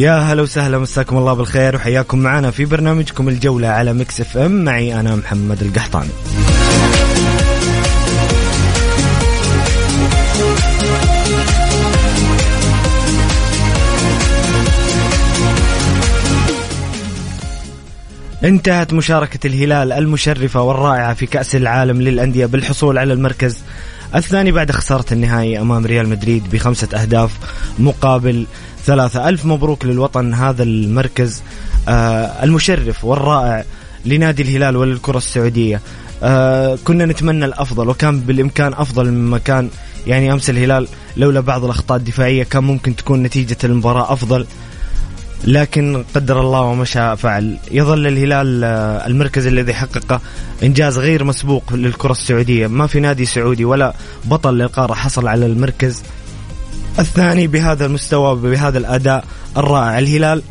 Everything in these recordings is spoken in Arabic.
يا هلا وسهلا مساكم الله بالخير وحياكم معنا في برنامجكم الجولة على Mix FM. معي أنا محمد القحطاني. انتهت مشاركة الهلال المشرفة والرائعة في كأس العالم للأندية بالحصول على المركز الثاني بعد خسارة النهائي أمام ريال مدريد بخمسة أهداف مقابل ثلاثة ألف. مبروك للوطن هذا المركز آه المشرف والرائع لنادي الهلال وللكرة السعودية. آه كنا نتمنى الأفضل وكان بالإمكان أفضل مما كان يعني أمس الهلال لولا بعض الأخطاء الدفاعية كان ممكن تكون نتيجة المباراة أفضل. لكن قدر الله وما شاء فعل. يظل الهلال آه، المركز الذي حقق إنجاز غير مسبوق للكرة السعودية. ما في نادي سعودي ولا بطل للقارة حصل على المركز. الثاني بهذا المستوى بهذا الأداء الرائع. الهلال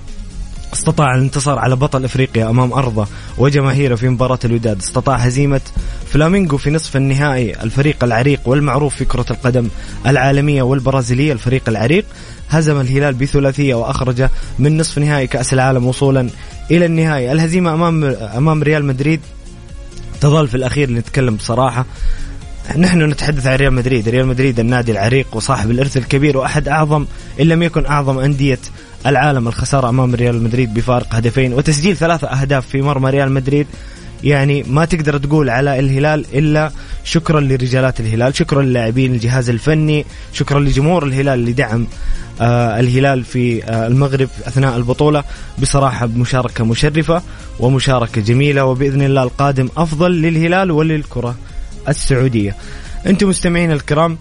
استطاع الانتصار على بطل إفريقيا أمام أرضه وجماهيره في مباراة الوداد، استطاع هزيمة فلامينغو في نصف النهائي. الفريق العريق والمعروف في كرة القدم العالمية والبرازيلية. الفريق العريق، هزم الهلال بثلاثية واخرجه من نصف نهائي كأس العالم وصولا إلى النهائي، الهزيمة امام أمام ريال مدريد تظل في الأخير. نتكلم بصراحة نحن نتحدث عن ريال مدريد. ريال مدريد النادي العريق وصاحب الإرث الكبير وأحد أعظم إن لم يكن أعظم أندية العالم الخسارة أمام ريال مدريد بفارق هدفين وتسجيل ثلاثة أهداف في مرمى ريال مدريد. يعني ما تقدر تقول على الهلال إلا شكرا لرجالات الهلال، شكرا للاعبين الجهاز الفني، شكرا لجمهور الهلال اللي دعم آه الهلال في آه المغرب أثناء البطولة. بصراحة بمشاركه مشرفة ومشاركة جميلة وبإذن الله القادم أفضل للهلال وللكرة. السعودية. أنتم مستمعين الكرام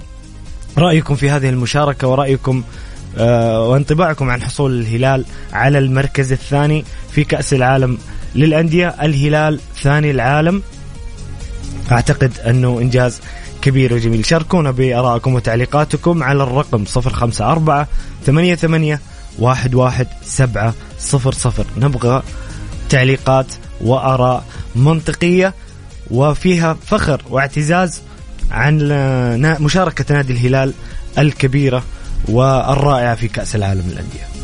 رأيكم في هذه المشاركة ورأيكم آه وانطباعكم عن حصول الهلال على المركز الثاني في كأس العالم للأندية. الهلال ثاني العالم. أعتقد أنه إنجاز كبير وجميل. شاركونا بآرائكم وتعليقاتكم على الرقم 054 88 واحد واحد سبعة صفر صفر. نبغى تعليقات وآراء منطقية. وفيها فخر واعتزاز عن مشاركة نادي الهلال الكبيرة والرائعة في كأس العالم للأندية.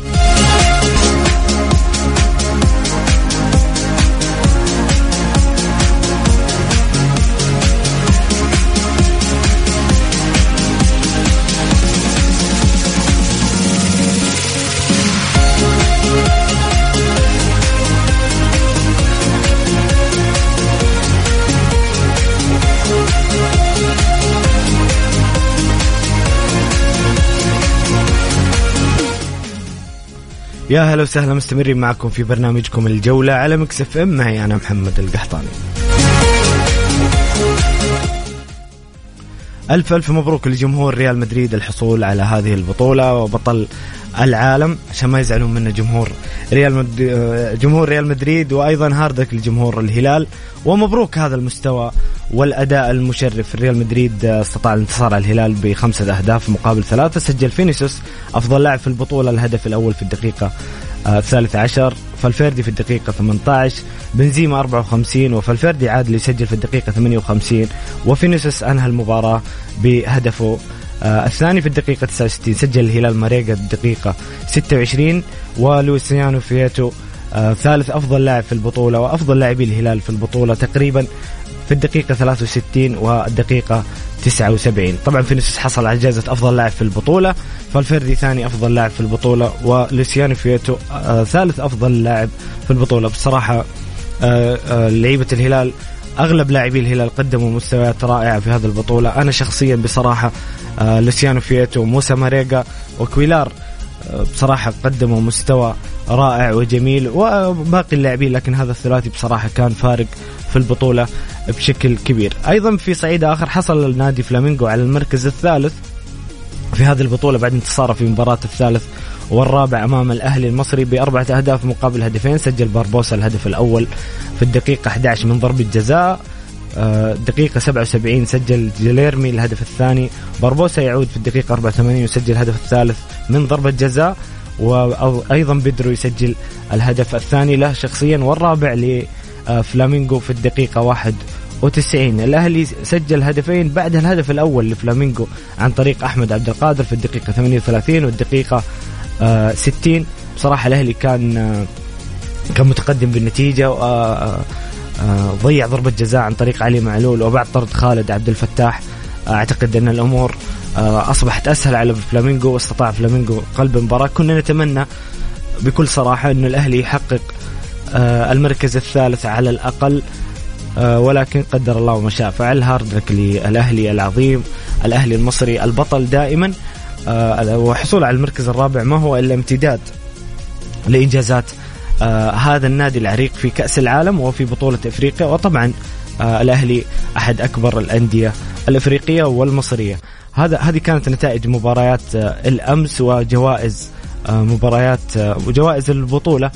يا هلا وسهلا مستمرين معكم في برنامجكم الجولة على Mix FM. معي أنا محمد القحطاني. ألف ألف مبروك لجمهور ريال مدريد الحصول على هذه البطولة وبطل العالم عشان ما يزعلون منا جمهور ريال مد... جمهور ريال مدريد وأيضا hard luck لجمهور الهلال. ومبروك هذا المستوى والأداء المشرف. ريال مدريد استطاع الانتصار على الهلال بخمسة أهداف مقابل ثلاثة. سجل فينيسوس أفضل لاعب في البطولة الهدف الأول في الدقيقة الثالثة عشر. فالفيردي في الدقيقة 18 بنزيما 54 وفالفيردي عاد ليسجل في الدقيقة 58 وفينيسوس أنهى المباراة بهدفه آه الثاني في الدقيقة 69 سجل الهلال ماريجا الدقيقة 26 ولويسيانو فيتو آه ثالث أفضل لاعب في البطولة وأفضل لاعبي الهلال في البطولة تقريبا في الدقيقة 63 والدقيقة 79 طبعا فينيسيوس حصل على جائزة أفضل لاعب في البطولة فالفردي ثاني أفضل لاعب في البطولة ولوسيانو فيتو آه ثالث أفضل لاعب في آه آه لعيبة الهلال أغلب لاعبي الهلال قدموا مستويات رائعة في هذه البطولة. أنا شخصيا بصراحة آه لوسيانو فيتو موسى ماريجا وكويلار آه بصراحة قدموا مستوى رائع وجميل. وباقي اللاعبين لكن هذا الثلاثي بصراحة كان فارق في البطولة بشكل كبير. أيضا في صعيد آخر حصل النادي فلامينغو على المركز الثالث في هذه البطولة بعد انتصاره في مباراة الثالث والرابع أمام الأهلي المصري بأربعة أهداف مقابل هدفين. سجل باربوسا الهدف الأول في الدقيقة 11 من ضربه جزاء دقيقة 77 سجل جيليرمي الهدف الثاني. باربوسا يعود في الدقيقة 84 ويسجل الهدف الثالث من ضربة جزاء وأيضا بيدرو يسجل الهدف الثاني له شخصيا والرابع لفلامينغو في الدقيقة 91 الأهلي سجل هدفين بعد الهدف الأول لفلامينغو عن طريق أحمد عبد القادر في الدقيقة 38 والدقيقة 60 بصراحة الأهلي كان كان متقدم بالنتيجة ضيع ضربة جزاء عن طريق علي معلول وبعد طرد خالد عبد الفتاح أعتقد أن الأمور أصبحت أسهل على فلامينغو واستطاع فلامينغو قلب المباراة. كنا نتمنى بكل صراحة انه الأهلي يحقق المركز الثالث على الأقل ولكن قدر الله ما شاء. فعل هارد لك للأهلي العظيم الأهلي المصري البطل دائما. وحصول على المركز الرابع ما هو إلا امتداد لإنجازات آه هذا النادي العريق في كأس العالم وفي بطولة إفريقيا وطبعا آه الأهلي أحد أكبر الأندية الإفريقية والمصرية. هذا هذه كانت نتائج مباريات آه الأمس وجوائز آه مباريات آه وجوائز البطولة.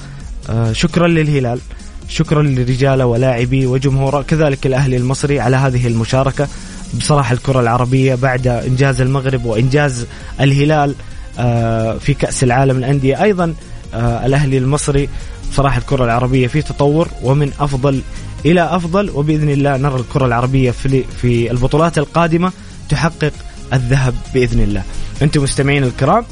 آه شكرا للهلال شكرا لرجاله ولاعبي وجمهوره كذلك الأهلي المصري على هذه المشاركة. بصراحة الكرة العربية بعد إنجاز المغرب وإنجاز الهلال آه في كأس العالم الأندية أيضا آه الأهلي المصري بصراحه الكرة العربية في تطور ومن أفضل إلى أفضل وبإذن الله نرى الكرة العربية في البطولات القادمة تحقق الذهب بإذن الله. أنتم مستمعين الكرام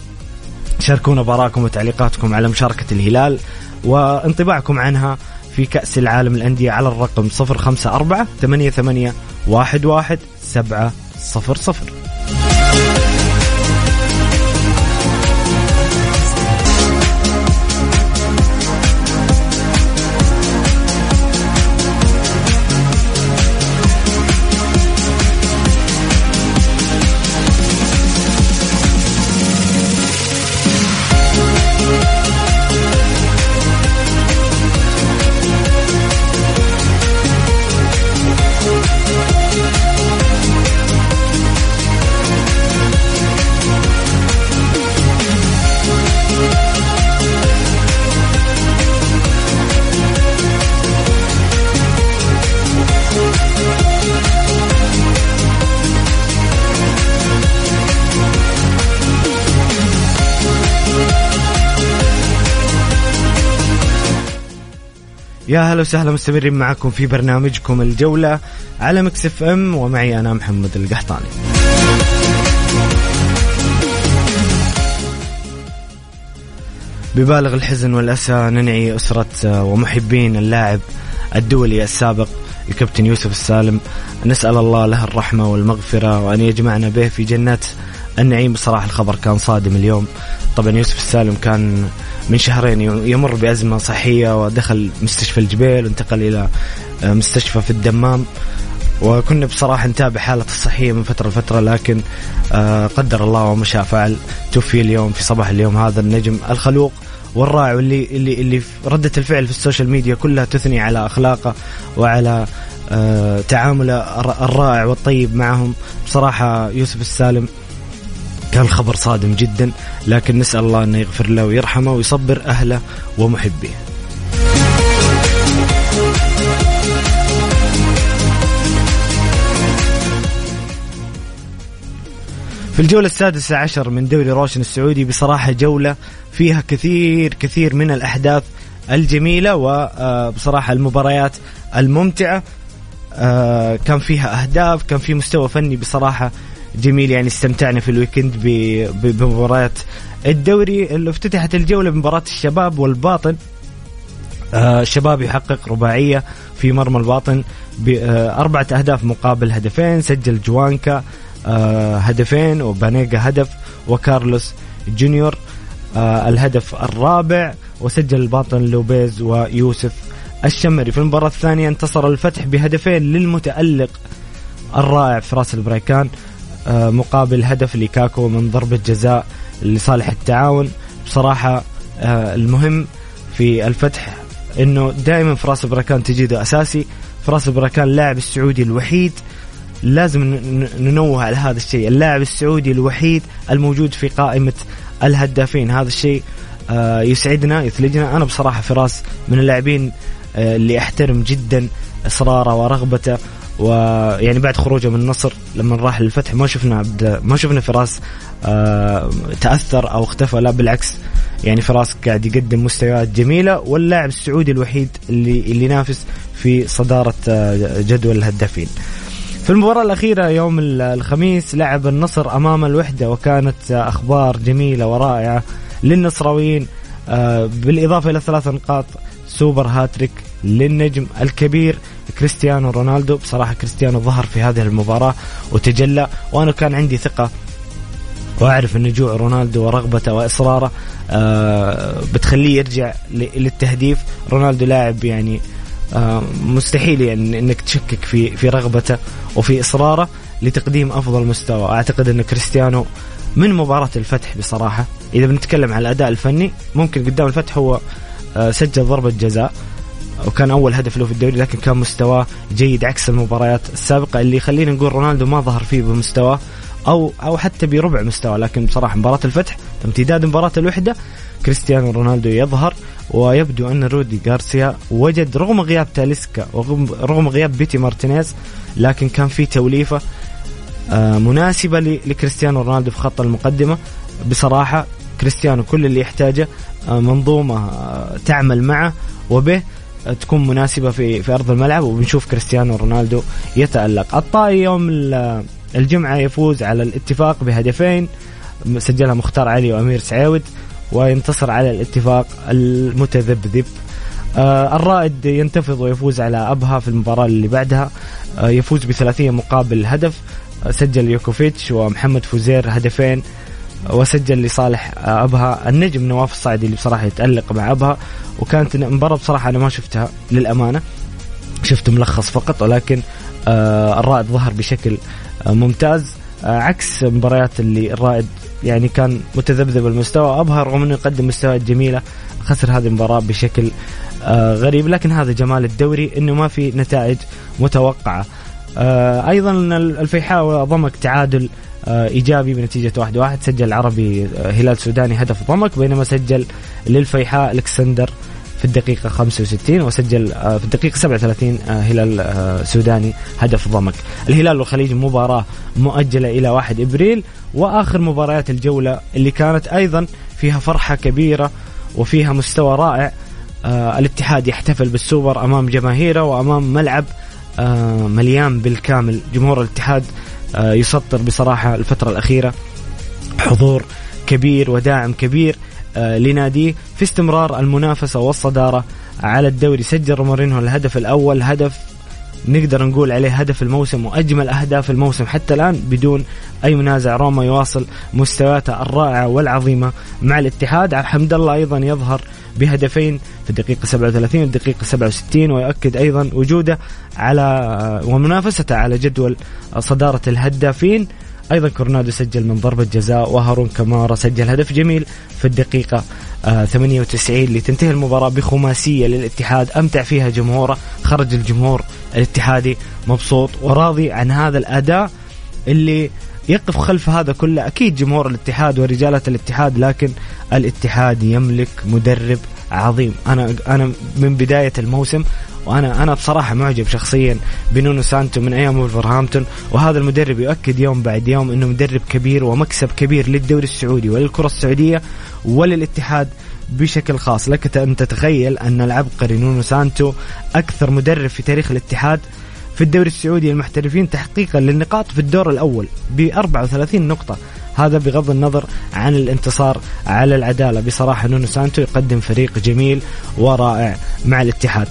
شاركونا براءكم وتعليقاتكم على مشاركة الهلال وانطباعكم عنها في كأس العالم الأندية على الرقم 054 88 11 700 يا هلا وسهلا مستمرين معكم في برنامجكم الجولة على Mix FM ومعي أنا محمد القحطاني. ببالغ الحزن والأسى ننعي أسرة ومحبين اللاعب الدولي السابق الكابتن يوسف السالم. نسأل الله له الرحمة والمغفرة وأن يجمعنا به في جنات النعيم بصراحة الخبر كان صادم اليوم. طبعا يوسف السالم كان من شهرين يمر بأزمة صحية ودخل مستشفى الجبيل وانتقل إلى مستشفى في الدمام. وكنا بصراحة نتابع حالته الصحية من فترة لفترة لكن قدر الله وما شاء فعل توفي اليوم في صباح اليوم هذا النجم الخلوق والرائع واللي اللي اللي ردة الفعل في السوشيال ميديا كلها تثني على أخلاقه وعلى تعامله الرائع والطيب معهم. بصراحة يوسف السالم كان خبر صادم جدا لكن نسأل الله أنه يغفر له ويرحمه ويصبر أهله ومحبيه. في الجولة السادسة عشر من دوري روشن السعودي بصراحة جولة فيها كثير كثير من الأحداث الجميلة وبصراحة المباريات الممتعة كان فيها أهداف كان في مستوى فني بصراحة جميل يعني استمتعنا في ال weekend بمباريات الدوري اللي افتتحت الجولة بمباراة الشباب والباطن. آه الشباب يحقق رباعية في مرمى الباطن بأربعة أهداف مقابل هدفين سجل جوانكا آه هدفين وبانيجا هدف وكارلوس جونيور آه الهدف الرابع وسجل الباطن لوبيز ويوسف الشمري. في المباراة الثانية انتصر الفتح بهدفين للمتألق الرائع فراس البريكان آه مقابل هدف لكاكو من ضربة جزاء لصالح التعاون. بصراحة آه المهم في الفتح إنه دائما فراس البريكان تجده أساسي. فراس البريكان اللاعب السعودي الوحيد. لازم ننوه على هذا الشيء. اللاعب السعودي الوحيد الموجود في قائمة الهدافين. هذا الشيء آه، يسعدنا يثلجنا. أنا بصراحة فراس من اللاعبين آه، اللي أحترم جدا إصراره ورغبته. ويعني بعد خروجه من النصر لما راح للفتح ما شفنا ما شفنا فراس آه، تأثر أو اختفى لا بالعكس يعني فراس قاعد يقدم مستويات جميلة واللاعب السعودي الوحيد اللي اللي ينافس في صدارة جدول الهدافين. في المباراة الأخيرة يوم الخميس لعب النصر أمام الوحدة وكانت أخبار جميلة ورائعة للنصراويين آه، بالإضافة إلى ثلاث نقاط super hat-trick للنجم الكبير كريستيانو رونالدو. بصراحة كريستيانو ظهر في هذه المباراة وتجلى وأنا كان عندي ثقة وأعرف إن جوع رونالدو ورغبته وإصراره آه بتخليه يرجع للتهديف. رونالدو لاعب يعني آه مستحيل يعني إنك تشكك في في رغبته وفي إصراره لتقديم أفضل مستوى. أعتقد إن كريستيانو من مباراة الفتح بصراحة. إذا بنتكلم عن الأداء الفني ممكن قدام الفتح هو آه، سجل ضربة جزاء. وكان أول هدف له في الدوري لكن كان مستواه جيد عكس المباريات السابقة اللي خلينا نقول رونالدو ما ظهر فيه بمستواه أو أو حتى بربع مستوى لكن بصراحة مباراة الفتح امتداد مباراة الوحدة كريستيانو رونالدو يظهر ويبدو أن رودي غارسيا وجد رغم غياب تاليسكا ورغم غياب بيتي مارتينيز لكن كان في توليفة آه، مناسبة لكريستيانو رونالدو في خط المقدمة. بصراحة كريستيانو كل اللي يحتاجه آه، منظومة آه، تعمل معه وبه تكون مناسبة في في أرض الملعب وبنشوف كريستيانو رونالدو يتألق. الطائي يوم الجمعة يفوز على الاتفاق بهدفين سجلها مختار علي وأمير سعيود وينتصر على الاتفاق المتذبذب. آه الرائد ينتفض ويفوز على أبها في المباراة اللي بعدها. آه يفوز بثلاثية مقابل هدف. سجل يوكوفيتش ومحمد فوزير هدفين. وسجل لصالح أبها. النجم نواف الصعدي اللي بصراحة يتألق مع أبها وكانت مباراة بصراحة أنا ما شفتها للأمانة. شفت ملخص فقط ولكن آه الرائد ظهر بشكل آه ممتاز. آه عكس مباريات اللي الرائد يعني كان متذبذب المستوى أبها رغم أنه يقدم مستويات جميلة خسر هذه المباراة بشكل آه غريب. لكن هذا جمال الدوري إنه ما في نتائج متوقعة. آه، أيضا الفيحاء ضمك تعادل آه، إيجابي بنتيجة واحد واحد. سجل العربي آه، هلال سوداني هدف ضمك بينما سجل للفيحاء ألكسندر في الدقيقة 65 وسجل في الدقيقة 37 هلال سوداني هدف ضمك. الهلال والخليج مباراة مؤجلة إلى 1 إبريل وآخر مباريات الجولة اللي كانت أيضا فيها فرحة كبيرة وفيها مستوى رائع. الاتحاد يحتفل بالسوبر أمام جماهيره وأمام ملعب آه، مليان بالكامل. جمهور الاتحاد آه، يسطر بصراحة الفترة الأخيرة حضور كبير وداعم كبير آه، لناديه في استمرار المنافسة والصدارة على الدوري. سجل مورينهو الهدف الأول هدف نقدر نقول عليه هدف الموسم وأجمل أهداف الموسم. حتى الآن بدون أي منازع روما يواصل مستوياته الرائعة والعظيمة مع الاتحاد. الحمد الله أيضا يظهر بهدفين في الدقيقة 37 والدقيقة 67 ويؤكد أيضا وجوده على ومنافسته على جدول صدارة الهدافين. أيضا كورنادو سجل من ضربة جزاء وهارون كمارا سجل هدف جميل في الدقيقة 98 لتنتهي المباراة بخماسية للاتحاد. أمتع فيها جمهوره خرج الجمهور الاتحادي مبسوط وراضي عن هذا الأداء اللي يقف خلف هذا كله. أكيد جمهور الاتحاد ورجالة الاتحاد لكن الاتحاد يملك مدرب عظيم. أنا أنا من بداية الموسم وأنا أنا بصراحة معجب شخصيا بنونو سانتو من أيام ولفرهامبتون وهذا المدرب يؤكد يوم بعد يوم إنه مدرب كبير ومكسب كبير للدوري السعودي وللكره السعودية وللاتحاد بشكل خاص. لك أن تتخيل أن العبقري نونو سانتو أكثر مدرب في تاريخ الاتحاد في الدوري السعودي المحترفين تحقيقا للنقاط في الدور الأول ب 34 نقطة. هذا بغض النظر عن الانتصار على العدالة. بصراحة نونو سانتو يقدم فريق جميل ورائع مع الاتحاد.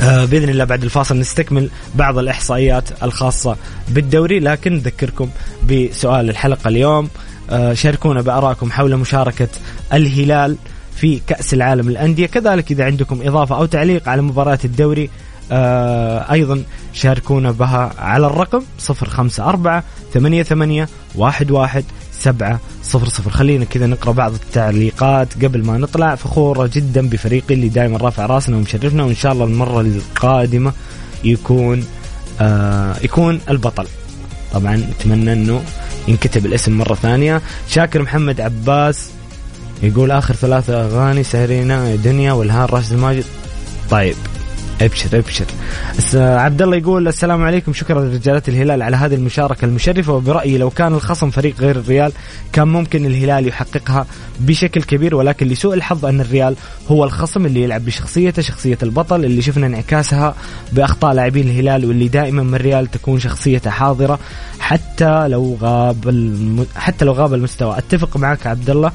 آه بإذن الله بعد الفاصل نستكمل بعض الإحصائيات الخاصة بالدوري لكن نذكركم بسؤال الحلقة اليوم. آه شاركونا بارائكم حول مشاركة الهلال في كأس العالم للأندية. كذلك إذا عندكم إضافة أو تعليق على مباراة الدوري آه أيضا شاركونا بها على الرقم 054 88 11 سبعة صفر صفر. خلينا كذا نقرأ بعض التعليقات قبل ما نطلع. فخورة جدا بفريقي اللي دائما رافع راسنا ومشرفنا وإن شاء الله المرة القادمة يكون آه يكون البطل. طبعا نتمنى إنه ينكتب الاسم مرة ثانية. شاكر محمد عباس يقول آخر ثلاثة أغاني سهرينا دنيا والهان راشد الماجد. طيب. أبشر أبشر. عبد الله يقول السلام عليكم. شكرا لرجالة الهلال على هذه المشاركة المشرفة. وبرأيي لو كان الخصم فريق غير الريال كان ممكن الهلال يحققها بشكل كبير. ولكن لسوء الحظ أن الريال هو الخصم اللي يلعب بشخصيته شخصية البطل اللي شفنا انعكاسها بأخطاء لاعبين الهلال واللي دائما من الريال تكون شخصيته حاضرة. حتى لو غاب الم... حتى لو غاب المستوى. أتفق معك عبد الله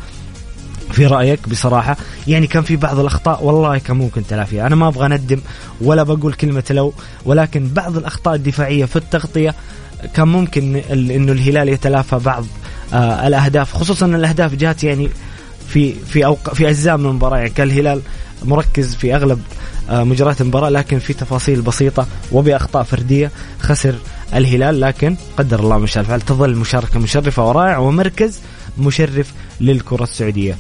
في رأيك بصراحة؟ يعني كان في بعض الأخطاء والله كان ممكن تلافيها. أنا ما أبغى أندم ولا بقول كلمة لو ولكن بعض الأخطاء الدفاعية في التغطية كان ممكن إنه الهلال يتلافى بعض آه الأهداف. خصوصا الأهداف جات يعني في في أوق... في أجزاء من المباراة. يعني كان الهلال مركز في أغلب آه مجريات المباراة لكن في تفاصيل بسيطة وبأخطاء فردية خسر الهلال. لكن قدر الله ما شاء تظل المشاركه مشرفة ورائعة ومركز مشرف للكرة السعودية.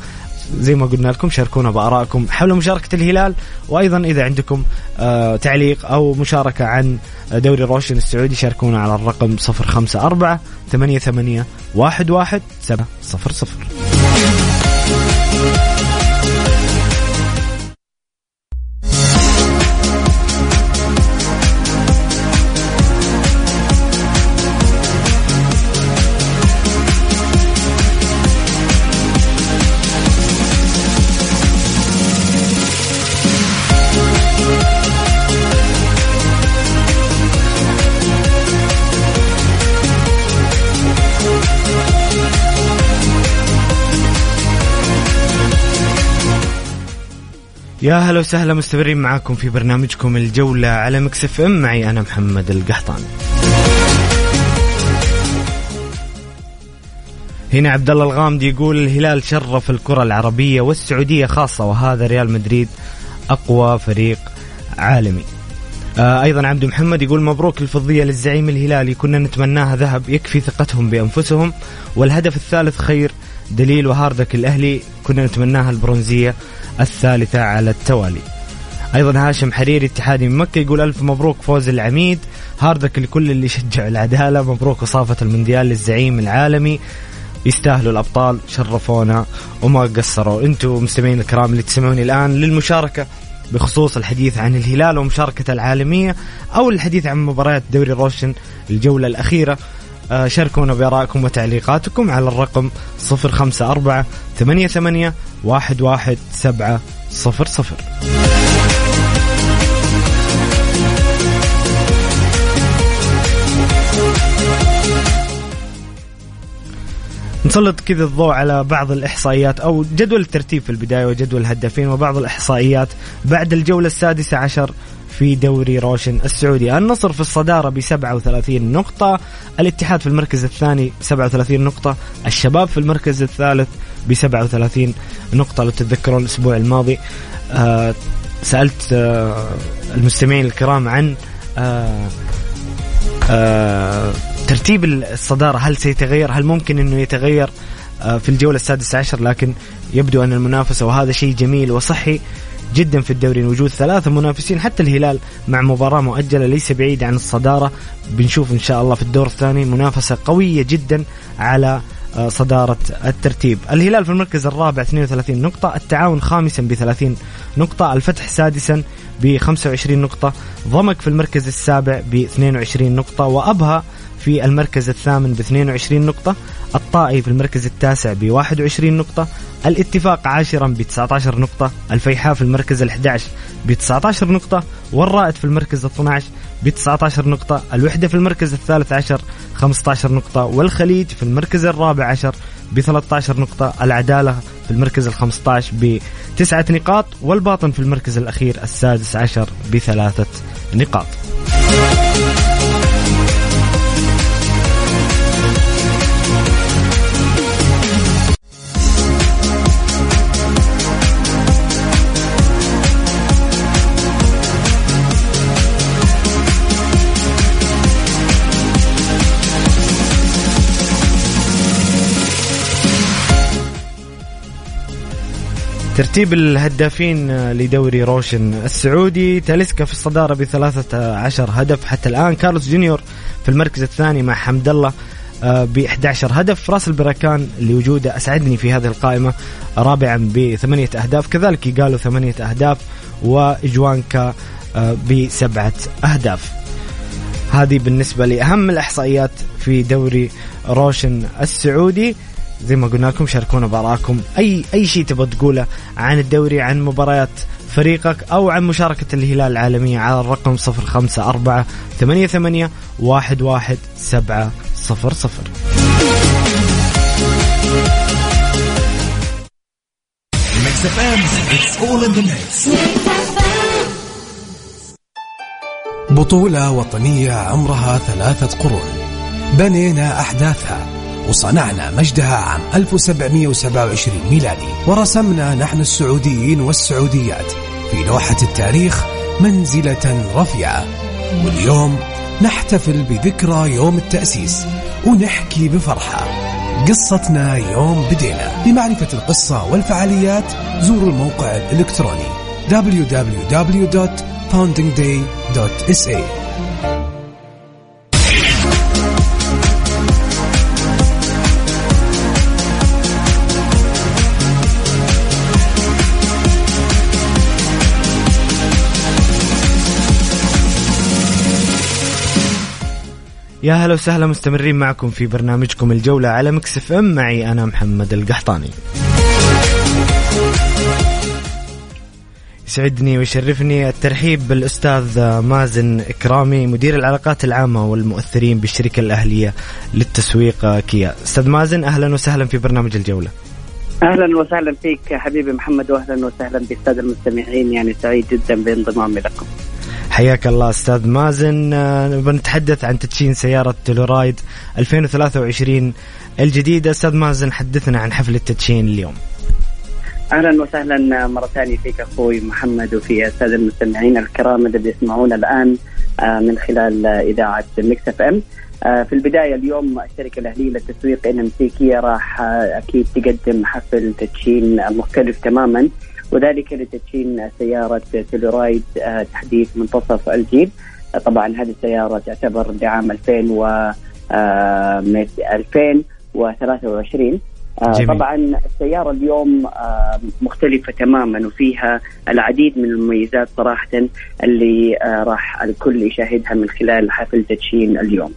زي ما قلنا لكم شاركونا بآرائكم حول مشاركة الهلال. وأيضا إذا عندكم آه تعليق أو مشاركة عن دوري روشن السعودي شاركونا على الرقم 054 88 11 700 يا هلا وسهلا مستمرين معاكم في برنامجكم الجولة على مكسف ام. معي أنا محمد القحطان هنا عبد الله الغامدي يقول الهلال شرف الكرة العربية والسعودية خاصة وهذا ريال مدريد أقوى فريق عالمي. آه أيضا عبد محمد يقول مبروك الفضية للزعيم الهلالي كنا نتمناها ذهب يكفي ثقتهم بأنفسهم والهدف الثالث خير دليل و hard luck الأهلي كنا نتمناها البرونزية الثالثة على التوالي. أيضا هاشم حريري اتحادي من مكة يقول ألف مبروك فوز العميد. hard luck لكل اللي يشجع العدالة. مبروك وصافة المونديال للزعيم العالمي. يستاهلوا الأبطال. شرفونا وما قصروا. أنتم مستمعين الكرام اللي تسمعوني الآن للمشاركة بخصوص الحديث عن الهلال ومشاركته العالمية أو الحديث عن مباريات دوري روشن الجولة الأخيرة. آه، شاركونا بآرائكم وتعليقاتكم على الرقم 054 88 11700 نسلط كذا الضوء على بعض الإحصائيات أو جدول الترتيب في البداية وجدول الهدافين وبعض الإحصائيات بعد الجولة السادسة عشر في دوري روشن السعودي. النصر في الصدارة ب 37 نقطة الاتحاد في المركز الثاني ب 37 نقطة الشباب في المركز الثالث ب 37 نقطة. لو تتذكرون الأسبوع الماضي آه سألت آه المستمعين الكرام عن آه ترتيب الصدارة. هل سيتغير؟ هل ممكن أنه يتغير؟ في الجولة السادسة عشر لكن يبدو أن المنافسة وهذا شيء جميل وصحي. جدا في الدوري وجود ثلاثة منافسين حتى الهلال مع مباراة مؤجلة ليس بعيد عن الصدارة. بنشوف إن شاء الله في الدور الثاني منافسة قوية جدا على آه، صدارة الترتيب. الهلال في المركز الرابع 32 نقطة التعاون خامسا ب 30 نقطة الفتح سادسا ب 25 نقطة ضمك في المركز السابع ب 22 نقطة وأبها في المركز الثامن ب 22 نقطة. الطائي في المركز التاسع ب 21 نقطة الاتفاق عاشرا ب 19 نقطة الفيحاء في المركز ال 11 ب 19 نقطة والرائد في المركز ال 12 ب 19 نقطة الوحدة في المركز الثالث عشر 15 نقطة والخليج في المركز الرابع عشر ب 13 نقطة العدالة في المركز ال 15 بتسعة نقاط والباطن في المركز الأخير السادس عشر بثلاثة نقاط. ترتيب الهدافين لدوري روشن السعودي تاليسكا في الصدارة بثلاثة عشر هدف حتى الآن كارلوس جونيور في المركز الثاني مع حمد الله آه، ب 11 هدف. فراس البريكان وجوده أسعدني في هذه القائمة رابعا بثمانية أهداف. كذلك إيغالو ثمانية أهداف وإجوانكا آه، بسبعة أهداف. هذه بالنسبة لأهم الإحصائيات في دوري روشن السعودي. زي ما قلنا لكم شاركونا بارائكم اي أي شيء تبغى تقوله عن الدوري عن مباريات فريقك أو عن مشاركة الهلال العالمية على الرقم 054 88 11700 بطولة وطنية عمرها ثلاثة قرون. بنينا أحداثها. وصنعنا مجدها عام 1727 ميلادي. ورسمنا نحن السعوديين والسعوديات في لوحة التاريخ منزلة رفيعة. واليوم نحتفل بذكرى يوم التأسيس ونحكي بفرحة. قصتنا يوم بدينا. لمعرفة القصة والفعاليات زوروا الموقع الإلكتروني www.foundingday.sa يا هلا وسهلا مستمرين معكم في برنامجكم الجولة على Mix FM. معي أنا محمد القحطاني. يسعدني ويشرفني الترحيب بالأستاذ مازن إكرامي مدير العلاقات العامة والمؤثرين بالشركة الأهلية للتسويق كيا. أستاذ مازن أهلا وسهلا في برنامج الجولة. أهلا وسهلا فيك حبيبي محمد واهلا وسهلا بالساده المستمعين يعني سعيد جدا بانضمامي لكم. حياك الله أستاذ مازن. آه، بنتحدث عن تدشين سيارة Telluride 2023 الجديدة. أستاذ مازن حدثنا عن حفل التدشين اليوم. أهلا وسهلا مرة ثانية فيك أخوي محمد وفي الساده المستمعين الكرام اللي بيسمعونا الآن آه، من خلال إذاعة Mix FM. آه، في البداية اليوم الشركة الأهلية للتسويق NMC راح أكيد تقدم حفل تدشين مختلف تماما. وذلك لتدشين سيارة تلورايد آه، تحديث منتصف الجيل. آه، طبعا هذه السيارة تعتبر بعام 2000 و 2023 آه، جميل. طبعا السيارة اليوم مختلفة تماما وفيها العديد من المميزات صراحة اللي راح الكل يشاهدها من خلال حفل تدشين اليوم.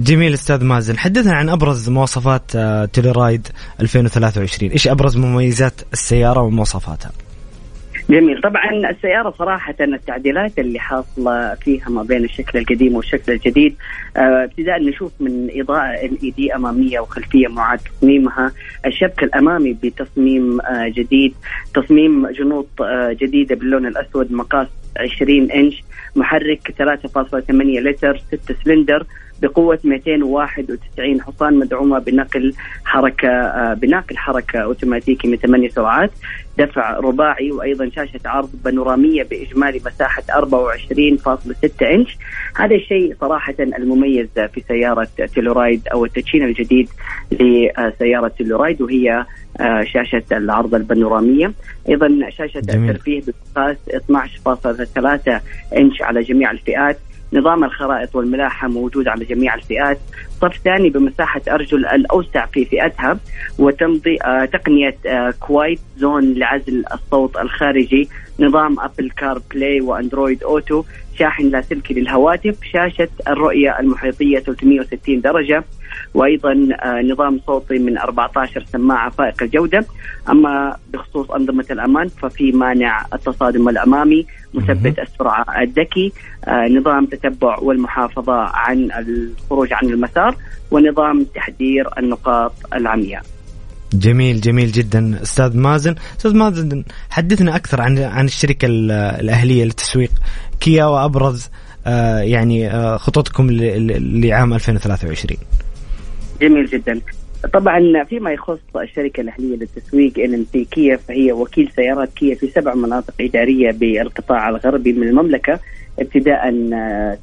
جميل أستاذ مازن. حدثنا عن أبرز مواصفات آه، تيليرايد 2023 إيش أبرز مميزات السيارة ومواصفاتها؟ جميل. طبعا السيارة صراحة التعديلات اللي حاصلة فيها ما بين الشكل القديم والشكل الجديد آه، ابتداء نشوف من إضاءة ال دي أمامية وخلفية معاد تصميمها الشبك الأمامي بتصميم آه، جديد تصميم جنوط جديدة باللون الأسود مقاس 20 إنش محرك 3.8 لتر 6 سلندر بقوة 291 حصان مدعومة بنقل حركة آه، بناقل حركة أوتوماتيكي من 8 سرعات دفع رباعي وأيضا شاشة عرض بانورامية بإجمالي مساحة 24.6 إنش. هذا الشيء صراحة المميز في سيارة Telluride أو التدشين الجديد لسيارة Telluride وهي آه، شاشة العرض البانورامية. أيضا شاشة جميل. الترفيه بمقاس 12.3 إنش على جميع الفئات. نظام الخرائط والملاحة موجود على جميع الفئات. صف ثاني بمساحة أرجل الأوسع في فئتها وتمضي آه تقنية آه quiet zone لعزل الصوت الخارجي. نظام Apple CarPlay و Android Auto شاحن لاسلكي للهواتف شاشة الرؤية المحيطية 360 درجة وأيضا آه، نظام صوتي من 14 سماعة فائق الجودة. أما بخصوص أنظمة الأمان ففي مانع التصادم الأمامي مثبت السرعة الذكي آه، نظام تتبع والمحافظة عن الخروج عن المسار ونظام تحذير النقاط العمياء. جميل جميل جدا. أستاذ مازن أستاذ مازن حدثنا أكثر عن عن الشركة الأهلية للتسويق كيا وأبرز آه يعني آه خططكم لعام 2023 جميل جدا. طبعا فيما يخص الشركة الأهلية للتسويق إن ام كيا فهي وكيل سيارات كيا في سبع مناطق إدارية بالقطاع الغربي من المملكة ابتداء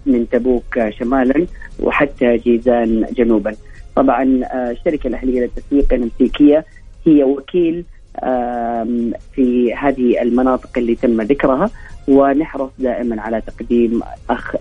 من تبوك شمالا وحتى جيزان جنوبا. طبعا الشركة الأهلية للتسويق ان ام كيا هي وكيل في هذه المناطق اللي تم ذكرها ونحرص دائما على تقديم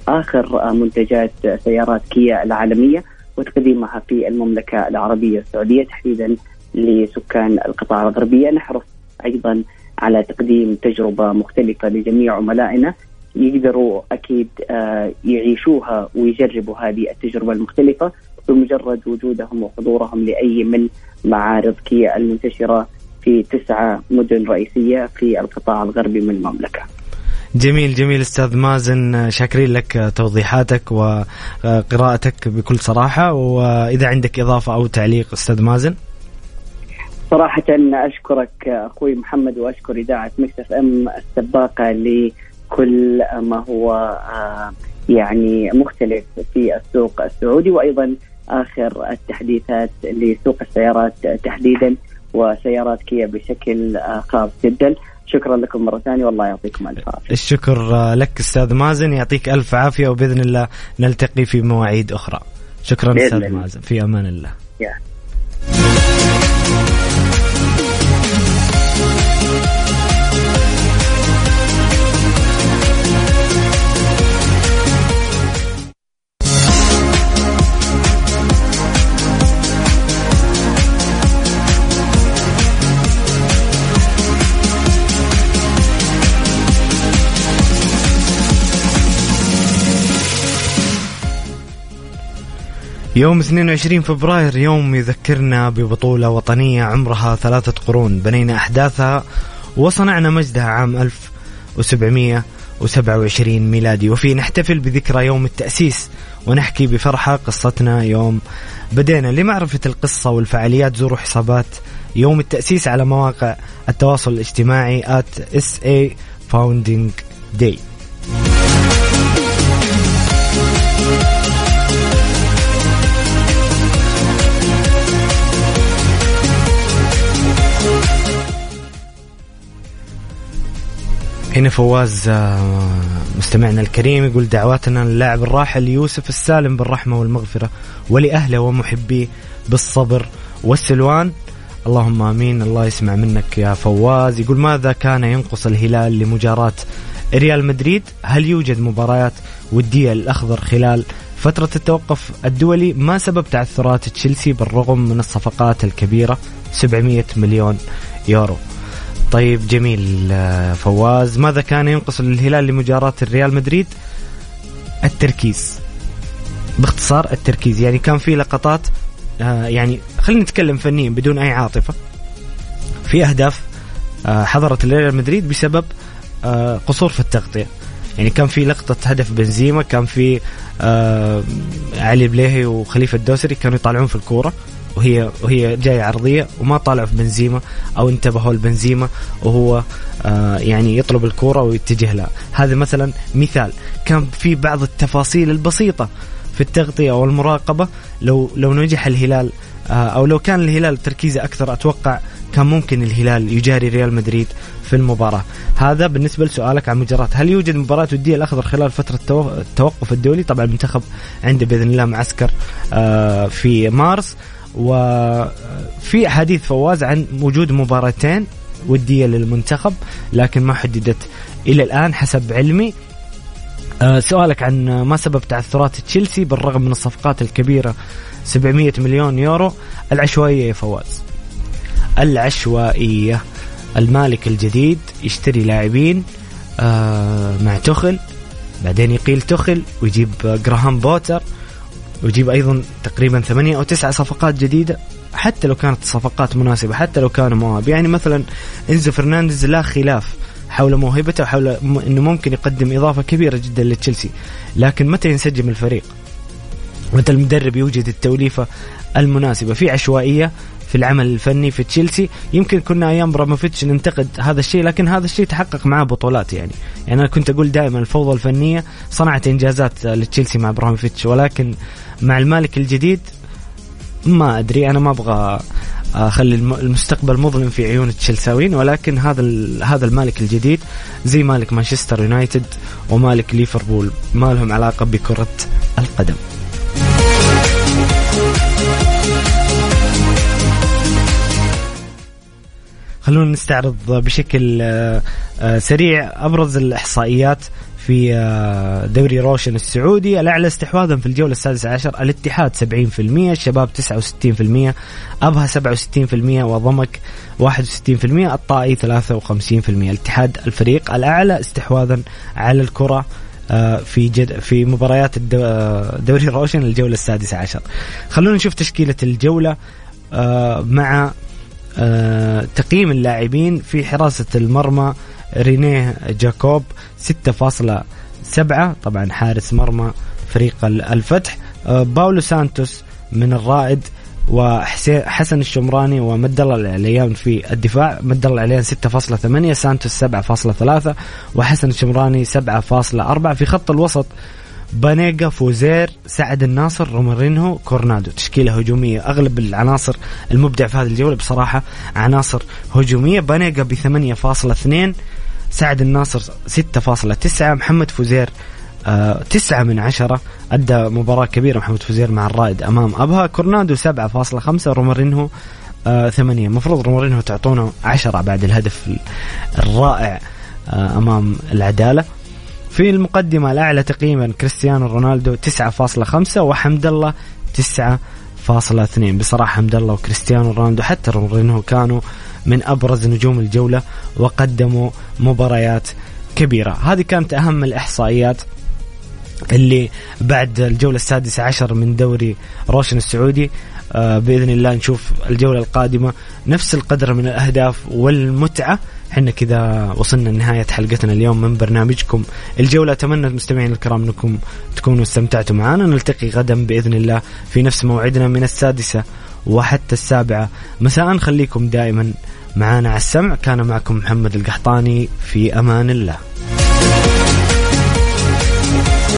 آخر منتجات سيارات كيا العالمية وتقديمها في المملكة العربية السعودية تحديدا لسكان القطاع الغربية نحرص أيضا على تقديم تجربة مختلفة لجميع عملائنا يقدروا أكيد آه، يعيشوها ويجربوا هذه التجربة المختلفة. بمجرد وجودهم وحضورهم لأي من معارض كيا المنتشرة في تسعة مدن رئيسية في القطاع الغربي من المملكة. جميل جميل أستاذ مازن. شاكرين لك توضيحاتك وقراءتك بكل صراحة. وإذا عندك إضافة أو تعليق أستاذ مازن؟ صراحة أشكرك أخوي محمد وأشكر إذاعة مكس إم السباقة لكل ما هو آه، يعني مختلف في السوق السعودي. وأيضا آخر التحديثات لسوق السيارات تحديدا وسيارات كيا بشكل خاص جدا. شكرا لكم مرة ثانية والله يعطيكم ألف عافية. الشكر لك أستاذ مازن يعطيك ألف عافية وبإذن الله نلتقي في مواعيد أخرى. شكرا أستاذ مازن في أمان الله. yeah. يوم 22 فبراير يوم يذكرنا ببطولة وطنية عمرها ثلاثة قرون. بنينا أحداثها وصنعنا مجدها عام 1727 ميلادي. وفيه نحتفل بذكرى يوم التأسيس ونحكي بفرحة قصتنا يوم. بدينا لمعرفة القصة والفعاليات زوروا حسابات يوم التأسيس على مواقع التواصل الاجتماعي at SA Founding Day. هنا فواز آه، مستمعنا الكريم يقول دعواتنا للاعب الراحل يوسف السالم بالرحمة والمغفرة ولأهله ومحبيه بالصبر والسلوان. اللهم آمين. الله يسمع منك يا فواز. يقول ماذا كان ينقص الهلال لمجاراة ريال مدريد؟ هل يوجد مباريات ودية للأخضر خلال فترة التوقف الدولي؟ ما سبب تعثرات تشيلسي بالرغم من الصفقات الكبيرة؟ 700 مليون يورو. طيب جميل. آه، فواز ماذا كان ينقص الهلال لمجاراة الريال مدريد؟ التركيز. باختصار التركيز. يعني كان في لقطات آه، يعني خلينا نتكلم فنيا بدون أي عاطفة. في أهداف آه، حضرت الريال مدريد بسبب قصور في التغطية. يعني كان في لقطة هدف بنزيما كان في علي بليهي وخليفة الدوسري كانوا يطالعون في الكورة. وهي وهي جاية عرضية وما طالعوا في بنزيما أو انتبهوا لبنزيما وهو آه يعني يطلب الكورة ويتجه لها. هذا مثلا مثال. كان في بعض التفاصيل البسيطة في التغطية أو المراقبة. لو لو نجح الهلال آه أو لو كان الهلال تركيزه أكثر أتوقع كان ممكن الهلال يجاري ريال مدريد في المباراة. هذا بالنسبة لسؤالك عن مجرات. هل يوجد مباراة ودية الأخضر خلال فترة التوقف الدولي؟ طبعا المنتخب عنده بإذن الله معسكر آه، في مارس. وفي حديث فواز عن وجود مباراتين ودية للمنتخب لكن ما حددت إلى الآن حسب علمي. آه، سؤالك عن ما سبب تعثرات تشيلسي بالرغم من الصفقات الكبيرة 700 مليون يورو. العشوائية يا فواز. العشوائية. المالك الجديد يشتري لاعبين آه، مع توخيل بعدين يقيل توخيل ويجيب جراهام بوتر. ويجيب أيضا تقريبا ثمانية أو تسعة صفقات جديدة حتى لو كانت صفقات مناسبة حتى لو كانوا مواهب يعني مثلا إنزو فرنانديز لا خلاف حول موهبته وحول إنه ممكن يقدم إضافة كبيرة جدا لتشيلسي لكن متى ينسجم الفريق؟ متى المدرب يوجد التوليفة المناسبة؟ في عشوائية في العمل الفني في تشيلسي. يمكن كنا أيام براموفيتش ننتقد هذا الشيء لكن هذا الشيء تحقق معاه بطولات يعني. يعني أنا كنت أقول دائما الفوضى الفنية صنعت إنجازات لتشيلسي مع براموفيتش ولكن مع المالك الجديد ما أدري أنا ما أبغى أخلي المستقبل مظلم في عيون التشيلساويين ولكن هذا هذا المالك الجديد زي مالك مانشستر يونايتد ومالك ليفربول ما لهم علاقة بكرة القدم. خلونا نستعرض بشكل آه، آه، سريع أبرز الإحصائيات في آه، دوري روشن السعودي. الأعلى استحواذا في الجولة السادسة عشر الاتحاد 70% الشباب 69% أبها 67% وضمك 61% الطائي 53% الاتحاد الفريق الأعلى استحواذا على الكرة في جد في مباريات دوري روشن الجولة السادسة عشر. خلونا نشوف تشكيلة الجولة مع تقييم اللاعبين في حراسة المرمى رينيه جاكوب 6.7 طبعا حارس مرمى فريق الفتح. آه، باولو سانتوس من الرائد وحسن الشمراني ومد الله العليان في الدفاع. مد الله العليان 6.8 سانتوس 7.3 وحسن الشمراني 7.4 في خط الوسط بانيجا فوزير سعد الناصر رومارينهو كورنادو. تشكيلة هجومية. أغلب العناصر المبدع في هذه الجولة بصراحة عناصر هجومية. بانيجا ب 8.2 سعد الناصر 6.9 محمد فوزير آه تسعة من عشرة. أدى مباراة كبيرة محمد فوزير مع الرائد أمام أبها. كورنادو 7.5 رومارينهو آه ثمانية. المفروض رومارينهو تعطونه عشرة بعد الهدف الرائع آه أمام العدالة. في المقدمة الأعلى تقييما كريستيانو رونالدو 9.5 وحمد الله 9.2 بصراحة حمد الله وكريستيانو رونالدو حتى رونالدو كانوا من أبرز نجوم الجولة وقدموا مباريات كبيرة. هذه كانت أهم الإحصائيات اللي بعد الجولة السادسة عشر من دوري روشن السعودي. آه بإذن الله نشوف الجولة القادمة نفس القدر من الأهداف والمتعة. إحنا كذا وصلنا لنهاية حلقتنا اليوم من برنامجكم الجولة. أتمنى المستمعين الكرام أنكم تكونوا استمتعتوا معنا نلتقي غدا بإذن الله في نفس موعدنا من السادسة وحتى السابعة. مساء. خليكم دائما معنا على السمع. كان معكم محمد القحطاني. في أمان الله.